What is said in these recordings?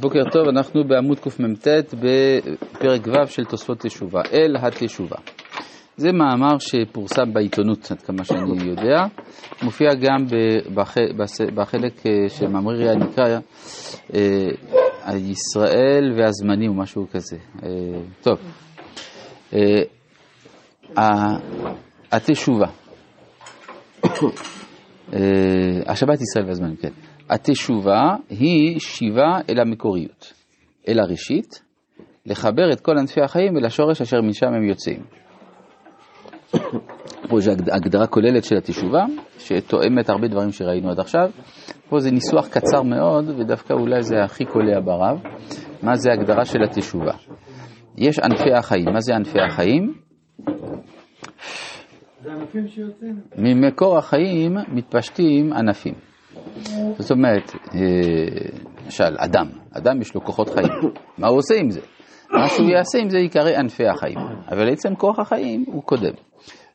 בוקר טוב, אנחנו בעמוד קמ"ט בפרק ו' של תוספות תשובה, אל התשובה. זה מאמר שפורסם בעיתונות, עד כמה שאני יודע, מופיע גם בח... בחלק אה, של מאמרי הנקרא אה, ישראל והזמנים או משהו כזה. אה, טוב, התשובה, השבת ישראל והזמנים, כן. התשובה היא שיבה אל המקוריות, אל הראשית, לחבר את כל ענפי החיים אל השורש אשר משם הם יוצאים. פה יש הגדרה כוללת של התשובה, שתואמת הרבה דברים שראינו עד עכשיו. פה זה ניסוח קצר מאוד, ודווקא אולי זה הכי קולע ברב. מה זה הגדרה של התשובה? יש ענפי החיים. מה זה ענפי החיים? זה ענפים שיוצאים. ממקור החיים מתפשטים ענפים. זאת אומרת, למשל, אדם, אדם יש לו כוחות חיים, מה הוא עושה עם זה? מה שהוא יעשה עם זה ייקרא ענפי החיים, אבל עצם כוח החיים הוא קודם.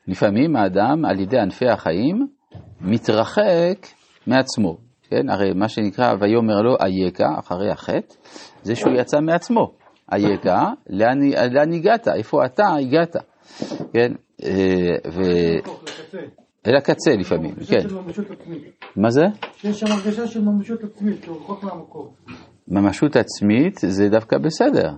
לפעמים האדם על ידי ענפי החיים מתרחק מעצמו, כן? הרי מה שנקרא ויאמר לו אייכה אחרי החטא, זה שהוא יצא מעצמו. אייכה, לאן, לאן הגעת? איפה אתה הגעת? כן? ו... אל הקצה לפעמים, כן. מה זה? שיש שם הרגשה של ממשות עצמית, שהוא רחוק מהמקור. ממשות עצמית זה דווקא בסדר.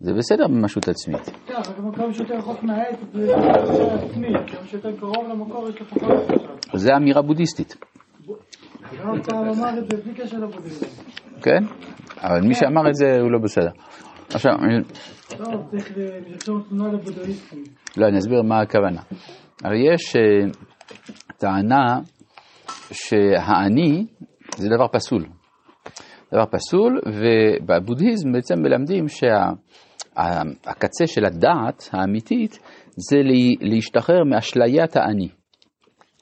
זה בסדר ממשות עצמית. כן, אבל כמה שיותר רחוק מהעת זה עצמית, כמה שיותר קרוב למקור יש לך פחות עכשיו. זה אמירה בודהיסטית. כן? אבל מי שאמר את זה הוא לא בסדר. עכשיו, טוב, צריך לרשום תמונה לבודהיסטים. לא, אני אסביר מה הכוונה. הרי יש אה, טענה שהאני זה דבר פסול. דבר פסול, ובבודהיזם בעצם מלמדים שהקצה של הדעת האמיתית זה להשתחרר מאשליית האני.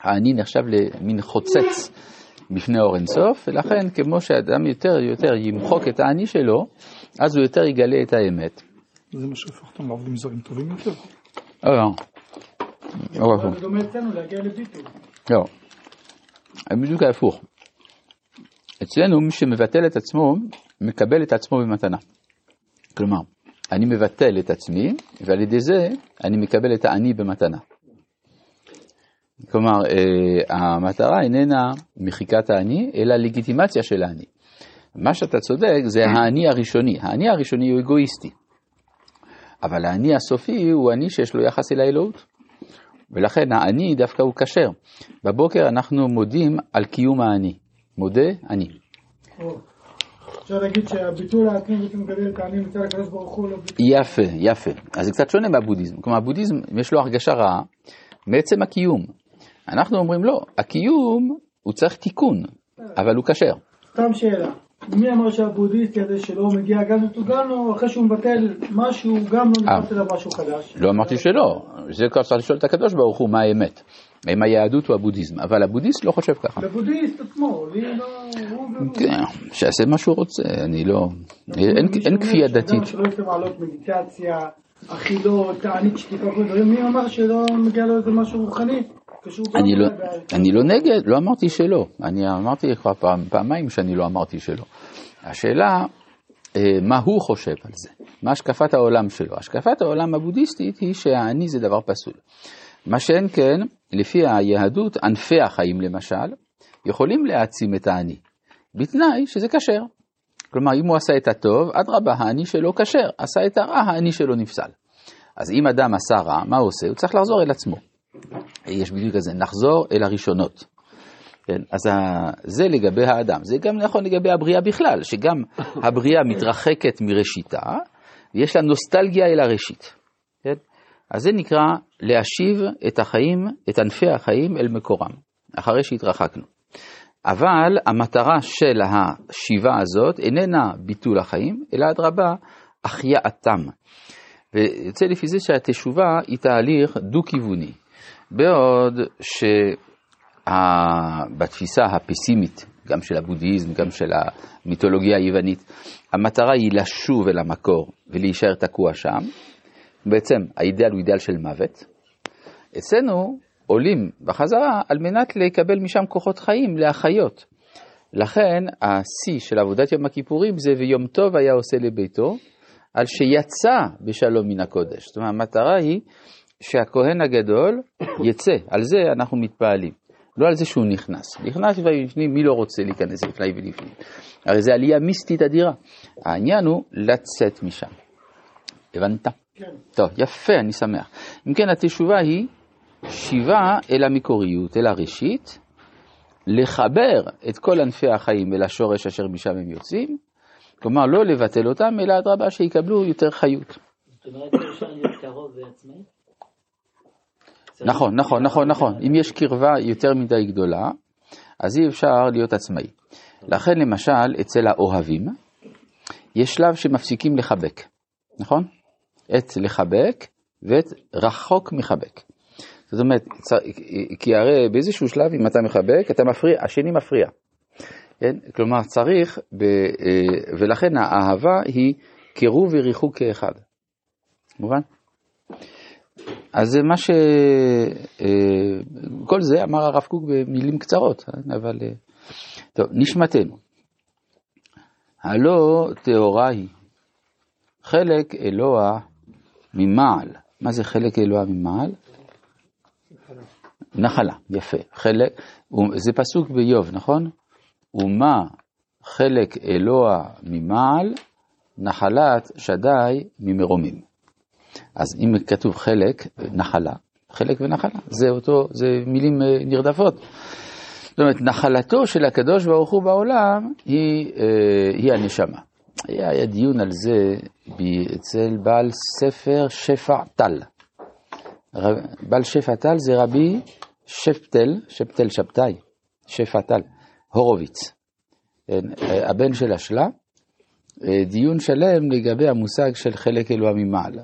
האני נחשב למין חוצץ בפני אור אינסוף, ולכן כמו שאדם יותר יותר ימחוק את האני שלו, אז הוא יותר יגלה את האמת. זה מה שהופך אותם לעובדים זרים טובים יותר. לא, לא. זה דומה אצלנו להגיע לביטול. לא, בדיוק ההפוך. אצלנו מי שמבטל את עצמו, מקבל את עצמו במתנה. כלומר, אני מבטל את עצמי, ועל ידי זה אני מקבל את האני במתנה. כלומר, אה, המטרה איננה מחיקת האני, אלא לגיטימציה של האני. מה שאתה צודק זה האני הראשוני. האני הראשוני הוא אגואיסטי. אבל האני הסופי הוא אני שיש לו יחס אל האלוהות. ולכן האני דווקא הוא כשר. בבוקר אנחנו מודים על קיום האני. מודה אני. אפשר להגיד שהביטול העצמי בעצם מגדל את האני מצד הקדוש ברוך הוא לא. יפה, יפה. אז זה קצת שונה מהבודהיזם. כלומר, הבודהיזם יש לו הרגשה רעה מעצם הקיום. אנחנו אומרים לא, הקיום הוא צריך תיקון, אבל הוא כשר. סתם שאלה. מי אמר שהבודהיסטי הזה שלא מגיע גם לתוגלנו, אחרי שהוא מבטל משהו, גם לא נכנס אליו משהו חדש? לא אמרתי שלא, זה כבר צריך לשאול את הקדוש ברוך הוא מה האמת. האם היהדות או הבודהיזם, אבל הבודהיסט לא חושב ככה. לבודהיסט עצמו, לי לא... הוא- כן, שיעשה מה שהוא רוצה, אני לא... אין- כפייה דתית. שלא יוצא מעלות מדיטציה, אכילות, תענית שתיקה, מי אמר שלא מגיע לו איזה משהו רוחני? אני לא. אני לא נגד, לא אמרתי שלא. אני אמרתי כבר פעם, פעמיים שאני לא אמרתי שלא. השאלה, אה, מה הוא חושב על זה? מה השקפת העולם שלו? השקפת העולם הבודהיסטית היא שהאני זה דבר פסול. מה שאין כן, לפי היהדות, ענפי החיים למשל, יכולים להעצים את האני, בתנאי שזה כשר. כלומר, אם הוא עשה את הטוב, אדרבה, האני שלו כשר. עשה את הרע, האני שלו נפסל. אז אם אדם עשה רע, מה הוא עושה? הוא צריך לחזור אל עצמו. יש בדיוק כזה, נחזור אל הראשונות. כן, אז זה לגבי האדם, זה גם נכון לגבי הבריאה בכלל, שגם הבריאה מתרחקת מראשיתה, ויש לה נוסטלגיה אל הראשית. כן? אז זה נקרא להשיב את החיים, את ענפי החיים אל מקורם, אחרי שהתרחקנו. אבל המטרה של השיבה הזאת איננה ביטול החיים, אלא אדרבה, החייאתם. ויוצא לפי זה שהתשובה היא תהליך דו-כיווני. בעוד שבתפיסה הפסימית, גם של הבודהיזם, גם של המיתולוגיה היוונית, המטרה היא לשוב אל המקור ולהישאר תקוע שם. בעצם האידאל הוא אידאל של מוות. אצלנו עולים בחזרה על מנת לקבל משם כוחות חיים להחיות לכן השיא של עבודת יום הכיפורים זה ויום טוב היה עושה לביתו, על שיצא בשלום מן הקודש. זאת אומרת, המטרה היא שהכהן הגדול יצא, על זה אנחנו מתפעלים. לא על זה שהוא נכנס. נכנס ובפנים, מי לא רוצה להיכנס לפני ולפנים? הרי זו עלייה מיסטית אדירה. העניין הוא לצאת משם. הבנת? כן. טוב, יפה, אני שמח. אם כן, התשובה היא שיבה אל המקוריות, אל הראשית, לחבר את כל ענפי החיים אל השורש אשר משם הם יוצאים, כלומר לא לבטל אותם, אלא אדרבה שיקבלו יותר חיות. זאת אומרת, אפשר להיות קרוב ועצמאי? נכון, נכון, נכון, נכון. אם יש קרבה יותר מדי גדולה, אז אי אפשר להיות עצמאי. לכן למשל, אצל האוהבים, יש שלב שמפסיקים לחבק, נכון? את לחבק ואת רחוק מחבק. זאת אומרת, כי הרי באיזשהו שלב אם אתה מחבק, אתה מפריע, השני מפריע. כן? כלומר, צריך, ב, אה, ולכן האהבה היא קירוב וריחוק כאחד. מובן? אז זה מה ש... אה, כל זה אמר הרב קוק במילים קצרות, אה, אבל... טוב, נשמתנו. הלא טהורה היא, חלק אלוה ממעל. מה זה חלק אלוה ממעל? נחלה, יפה. חלק, זה פסוק באיוב, נכון? ומה חלק אלוה ממעל, נחלת שדי ממרומים. אז אם כתוב חלק, נחלה, חלק ונחלה, זה אותו, זה מילים אה, נרדפות. זאת אומרת, נחלתו של הקדוש ברוך הוא בעולם היא, אה, היא הנשמה. היה, היה דיון על זה אצל בעל ספר שפע טל. בעל שפע טל זה רבי שפטל, שפטל שבתאי, שפע טל, הורוביץ, כן, הבן של השלה, דיון שלם לגבי המושג של חלק אלוה ממעלה.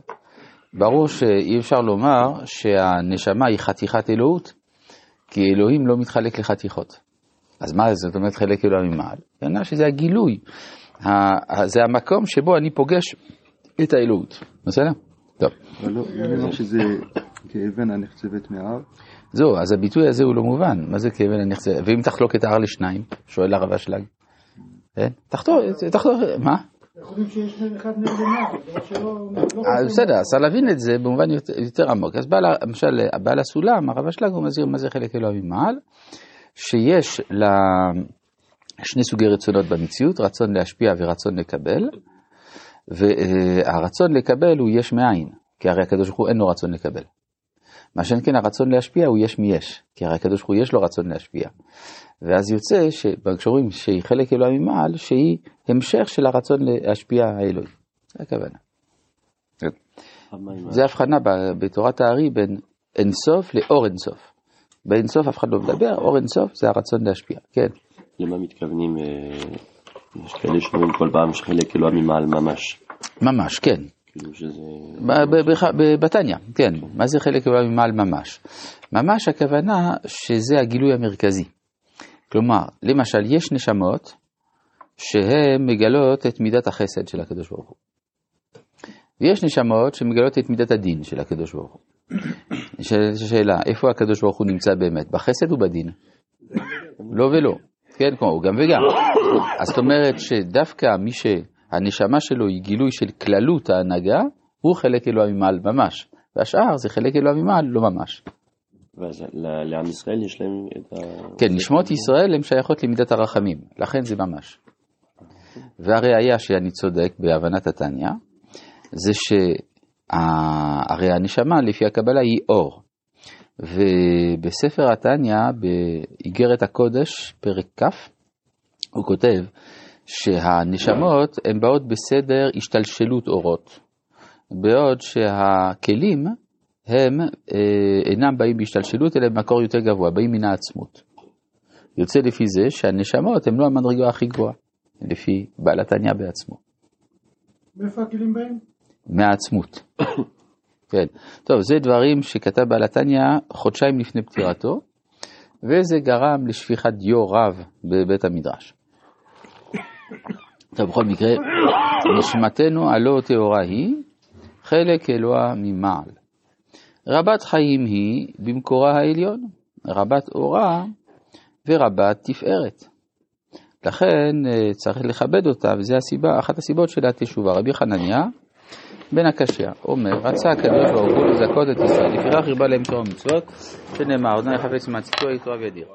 ברור שאי אפשר לומר שהנשמה היא חתיכת אלוהות, כי אלוהים לא מתחלק לחתיכות. אז מה זאת אומרת חלק אלוה ממעל? כנראה שזה הגילוי, זה המקום שבו אני פוגש את האלוהות, בסדר? טוב. אבל לא, לא נאמר שזה כאבן הנחצבת מההר? זהו, אז הביטוי הזה הוא לא מובן, מה זה כאבן הנחצבת? ואם תחלוק את ההר לשניים, שואל הרב אשלג, כן? תחתור, תחתור, מה? אה, בסדר, אז להבין את זה במובן יותר עמוק. אז למשל, בעל הסולם, הרב אשלג, הוא מזהיר מה זה חלק אלוהים ממעל, שיש לה שני סוגי רצונות במציאות, רצון להשפיע ורצון לקבל, והרצון לקבל הוא יש מאין, כי הרי הקדוש ברוך הוא אין לו רצון לקבל. מה שאין כן הרצון להשפיע הוא יש מיש, כי הרי הקדוש ברוך הוא יש לו רצון להשפיע. ואז יוצא, כשאומרים שהיא חלק אלוהי ממעל, שהיא המשך של הרצון להשפיע האלוהי. זה הכוונה. זה הבחנה בתורת הארי בין אינסוף לאור אינסוף. באינסוף אף אחד לא מדבר, אור אינסוף זה הרצון להשפיע, כן. למה מתכוונים, אה, יש כאלה שאומרים כל פעם שחלק אלוהי ממעל ממש. ממש, כן. כאילו שזה... בתניא, כן. מה זה חלק אלוהי ממעל ממש? ממש הכוונה שזה הגילוי המרכזי. כלומר, למשל, יש נשמות שהן מגלות את מידת החסד של הקדוש ברוך הוא. ויש נשמות שמגלות את מידת הדין של הקדוש ברוך הוא. שאלה, איפה הקדוש ברוך הוא נמצא באמת, בחסד או בדין? לא ולא, כן, כמו גם וגם. אז זאת אומרת שדווקא מי שהנשמה שלו היא גילוי של כללות ההנהגה, הוא חלק אלוהים ממעל ממש, והשאר זה חלק אלוהים ממעל לא ממש. ואז לעם ישראל יש להם את ה... כן, נשמות ישראל הן שייכות למידת הרחמים, לכן זה ממש. והראיה שאני צודק בהבנת התניא, זה שהרי הנשמה לפי הקבלה היא אור. ובספר התניא, באיגרת הקודש, פרק כ', הוא כותב שהנשמות הן באות בסדר השתלשלות אורות, בעוד שהכלים הם אה, אינם באים בהשתלשלות אלא במקור יותר גבוה, באים מן העצמות. יוצא לפי זה שהנשמות הן לא המדרגה הכי גבוהה, לפי בעל התניא בעצמו. מאיפה הכלים באים? מהעצמות. כן. טוב, זה דברים שכתב בעל התניא חודשיים לפני פטירתו, וזה גרם לשפיכת דיו רב בבית המדרש. טוב, בכל מקרה, נשמתנו הלא טהורה היא, חלק אלוה ממעל. רבת חיים היא במקורה העליון, רבת אורה ורבת תפארת. לכן אה, צריך לכבד אותה, וזו הסיבה, אחת הסיבות של התשובה. רבי חנניה בן הקשיא אומר, רצה הקדוש ברוך הוא לזכות את ישראל, לפיכך הרבה להם תורה ומצוות, שנאמר, אדוני חפץ מעציתו יתרו וידיר.